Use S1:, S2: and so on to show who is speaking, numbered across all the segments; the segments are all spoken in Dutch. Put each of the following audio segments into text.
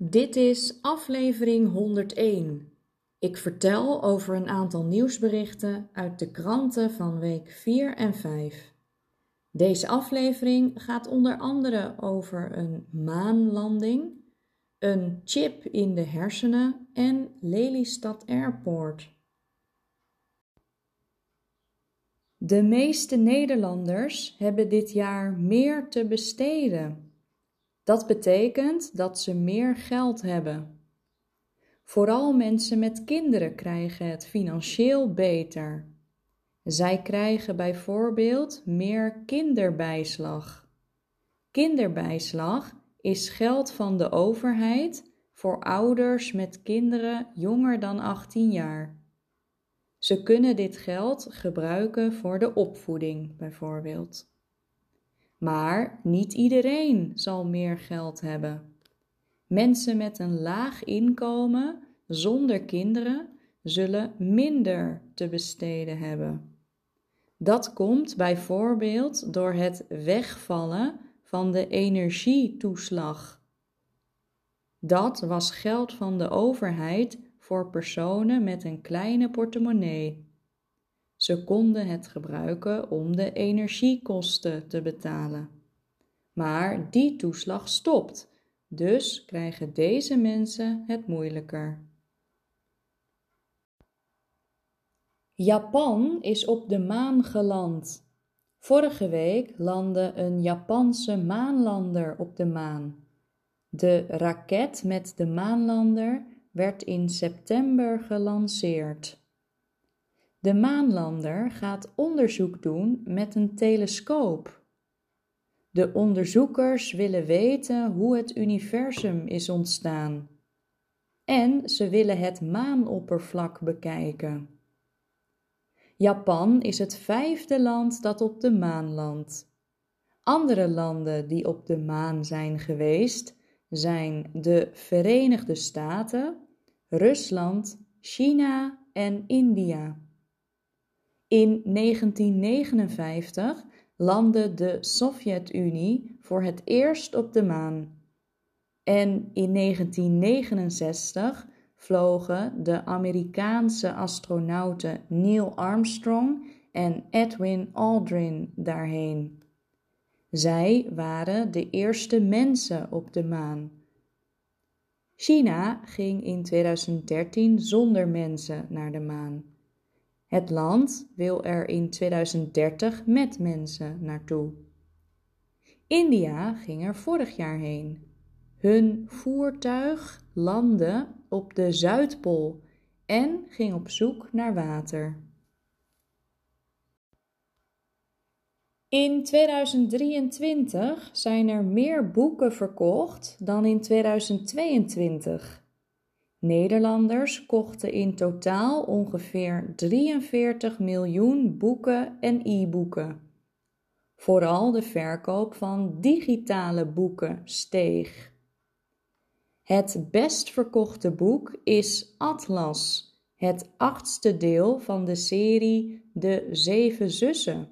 S1: Dit is aflevering 101. Ik vertel over een aantal nieuwsberichten uit de kranten van week 4 en 5. Deze aflevering gaat onder andere over een maanlanding, een chip in de hersenen en Lelystad Airport. De meeste Nederlanders hebben dit jaar meer te besteden. Dat betekent dat ze meer geld hebben. Vooral mensen met kinderen krijgen het financieel beter. Zij krijgen bijvoorbeeld meer kinderbijslag. Kinderbijslag is geld van de overheid voor ouders met kinderen jonger dan 18 jaar. Ze kunnen dit geld gebruiken voor de opvoeding, bijvoorbeeld. Maar niet iedereen zal meer geld hebben. Mensen met een laag inkomen zonder kinderen zullen minder te besteden hebben. Dat komt bijvoorbeeld door het wegvallen van de energietoeslag. Dat was geld van de overheid voor personen met een kleine portemonnee. Ze konden het gebruiken om de energiekosten te betalen. Maar die toeslag stopt, dus krijgen deze mensen het moeilijker. Japan is op de maan geland. Vorige week landde een Japanse maanlander op de maan. De raket met de maanlander werd in september gelanceerd. De maanlander gaat onderzoek doen met een telescoop. De onderzoekers willen weten hoe het universum is ontstaan. En ze willen het maanoppervlak bekijken. Japan is het vijfde land dat op de maan landt. Andere landen die op de maan zijn geweest zijn de Verenigde Staten, Rusland, China en India. In 1959 landde de Sovjet-Unie voor het eerst op de maan. En in 1969 vlogen de Amerikaanse astronauten Neil Armstrong en Edwin Aldrin daarheen. Zij waren de eerste mensen op de maan. China ging in 2013 zonder mensen naar de maan. Het land wil er in 2030 met mensen naartoe. India ging er vorig jaar heen. Hun voertuig landde op de Zuidpool en ging op zoek naar water. In 2023 zijn er meer boeken verkocht dan in 2022. Nederlanders kochten in totaal ongeveer 43 miljoen boeken en e-boeken. Vooral de verkoop van digitale boeken steeg. Het best verkochte boek is Atlas, het achtste deel van de serie De Zeven Zussen.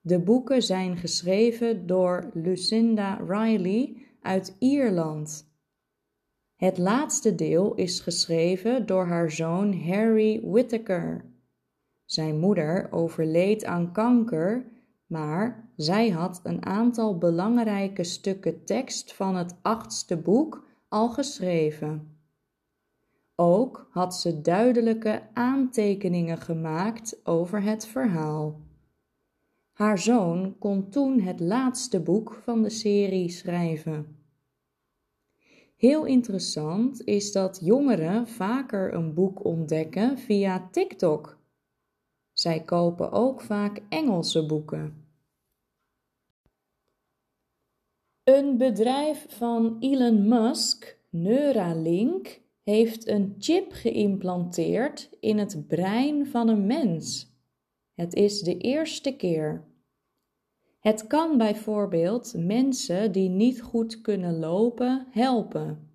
S1: De boeken zijn geschreven door Lucinda Riley uit Ierland. Het laatste deel is geschreven door haar zoon Harry Whittaker. Zijn moeder overleed aan kanker, maar zij had een aantal belangrijke stukken tekst van het achtste boek al geschreven. Ook had ze duidelijke aantekeningen gemaakt over het verhaal. Haar zoon kon toen het laatste boek van de serie schrijven. Heel interessant is dat jongeren vaker een boek ontdekken via TikTok. Zij kopen ook vaak Engelse boeken. Een bedrijf van Elon Musk, Neuralink, heeft een chip geïmplanteerd in het brein van een mens. Het is de eerste keer. Het kan bijvoorbeeld mensen die niet goed kunnen lopen helpen.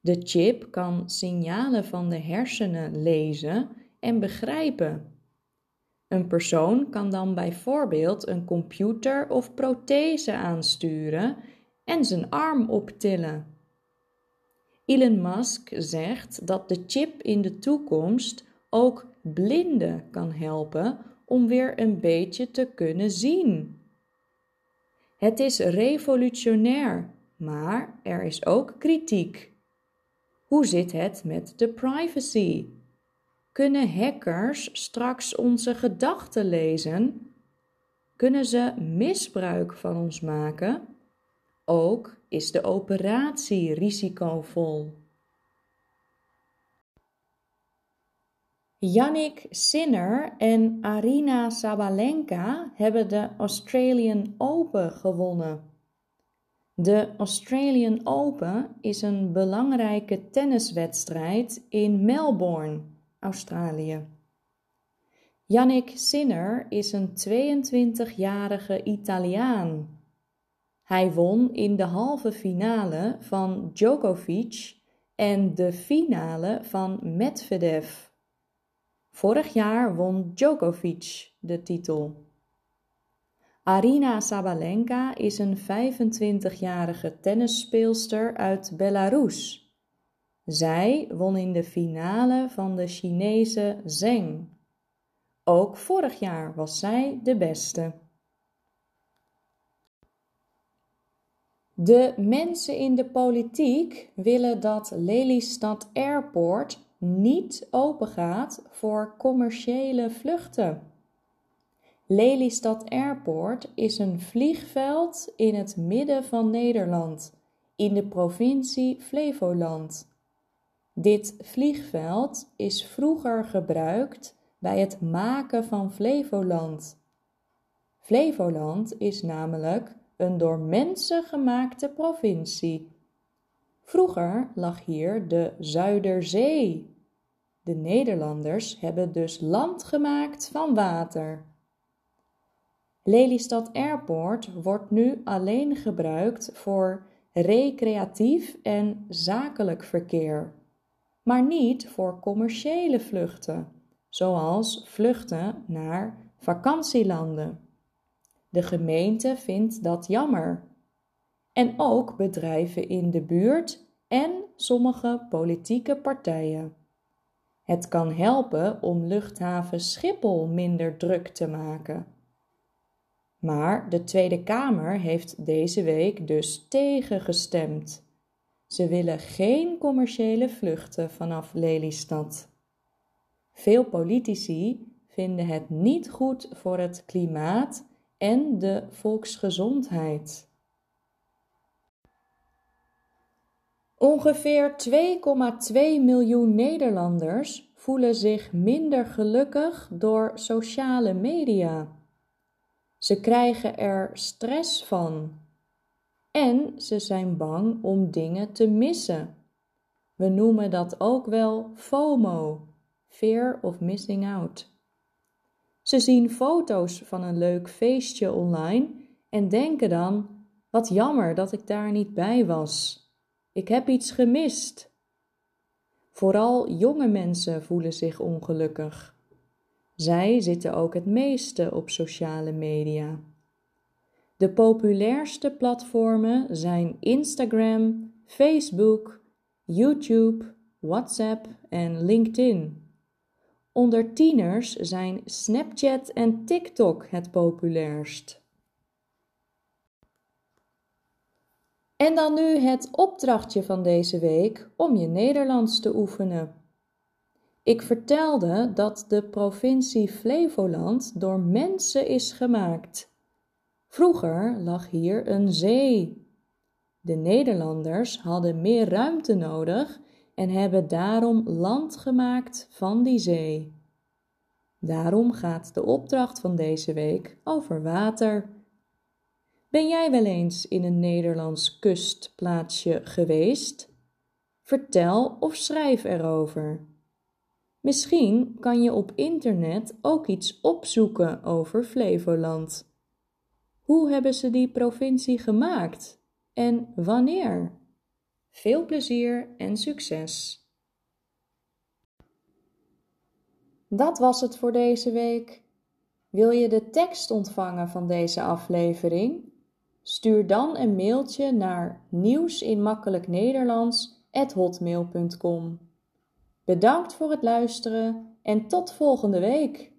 S1: De chip kan signalen van de hersenen lezen en begrijpen. Een persoon kan dan bijvoorbeeld een computer of prothese aansturen en zijn arm optillen. Elon Musk zegt dat de chip in de toekomst ook blinden kan helpen om weer een beetje te kunnen zien. Het is revolutionair, maar er is ook kritiek. Hoe zit het met de privacy? Kunnen hackers straks onze gedachten lezen? Kunnen ze misbruik van ons maken? Ook is de operatie risicovol. Yannick Sinner en Arina Sabalenka hebben de Australian Open gewonnen. De Australian Open is een belangrijke tenniswedstrijd in Melbourne, Australië. Yannick Sinner is een 22-jarige Italiaan. Hij won in de halve finale van Djokovic en de finale van Medvedev. Vorig jaar won Djokovic de titel. Arina Sabalenka is een 25-jarige tennisspeelster uit Belarus. Zij won in de finale van de Chinese Zheng. Ook vorig jaar was zij de beste. De mensen in de politiek willen dat Lelystad Airport niet opengaat voor commerciële vluchten. Lelystad Airport is een vliegveld in het midden van Nederland, in de provincie Flevoland. Dit vliegveld is vroeger gebruikt bij het maken van Flevoland. Flevoland is namelijk een door mensen gemaakte provincie. Vroeger lag hier de Zuiderzee. De Nederlanders hebben dus land gemaakt van water. Lelystad Airport wordt nu alleen gebruikt voor recreatief en zakelijk verkeer, maar niet voor commerciële vluchten, zoals vluchten naar vakantielanden. De gemeente vindt dat jammer. En ook bedrijven in de buurt en sommige politieke partijen. Het kan helpen om luchthaven Schiphol minder druk te maken. Maar de Tweede Kamer heeft deze week dus tegengestemd. Ze willen geen commerciële vluchten vanaf Lelystad. Veel politici vinden het niet goed voor het klimaat en de volksgezondheid. Ongeveer 2,2 miljoen Nederlanders voelen zich minder gelukkig door sociale media. Ze krijgen er stress van. En ze zijn bang om dingen te missen. We noemen dat ook wel FOMO, Fear of Missing Out. Ze zien foto's van een leuk feestje online en denken dan: wat jammer dat ik daar niet bij was. Ik heb iets gemist. Vooral jonge mensen voelen zich ongelukkig. Zij zitten ook het meeste op sociale media. De populairste platformen zijn Instagram, Facebook, YouTube, WhatsApp en LinkedIn. Onder tieners zijn Snapchat en TikTok het populairst. En dan nu het opdrachtje van deze week om je Nederlands te oefenen. Ik vertelde dat de provincie Flevoland door mensen is gemaakt. Vroeger lag hier een zee. De Nederlanders hadden meer ruimte nodig en hebben daarom land gemaakt van die zee. Daarom gaat de opdracht van deze week over water. Ben jij wel eens in een Nederlands kustplaatsje geweest? Vertel of schrijf erover. Misschien kan je op internet ook iets opzoeken over Flevoland. Hoe hebben ze die provincie gemaakt en wanneer? Veel plezier en succes! Dat was het voor deze week. Wil je de tekst ontvangen van deze aflevering? Stuur dan een mailtje naar nieuwsinmakkelijknederlands@hotmail.com. Bedankt voor het luisteren en tot volgende week.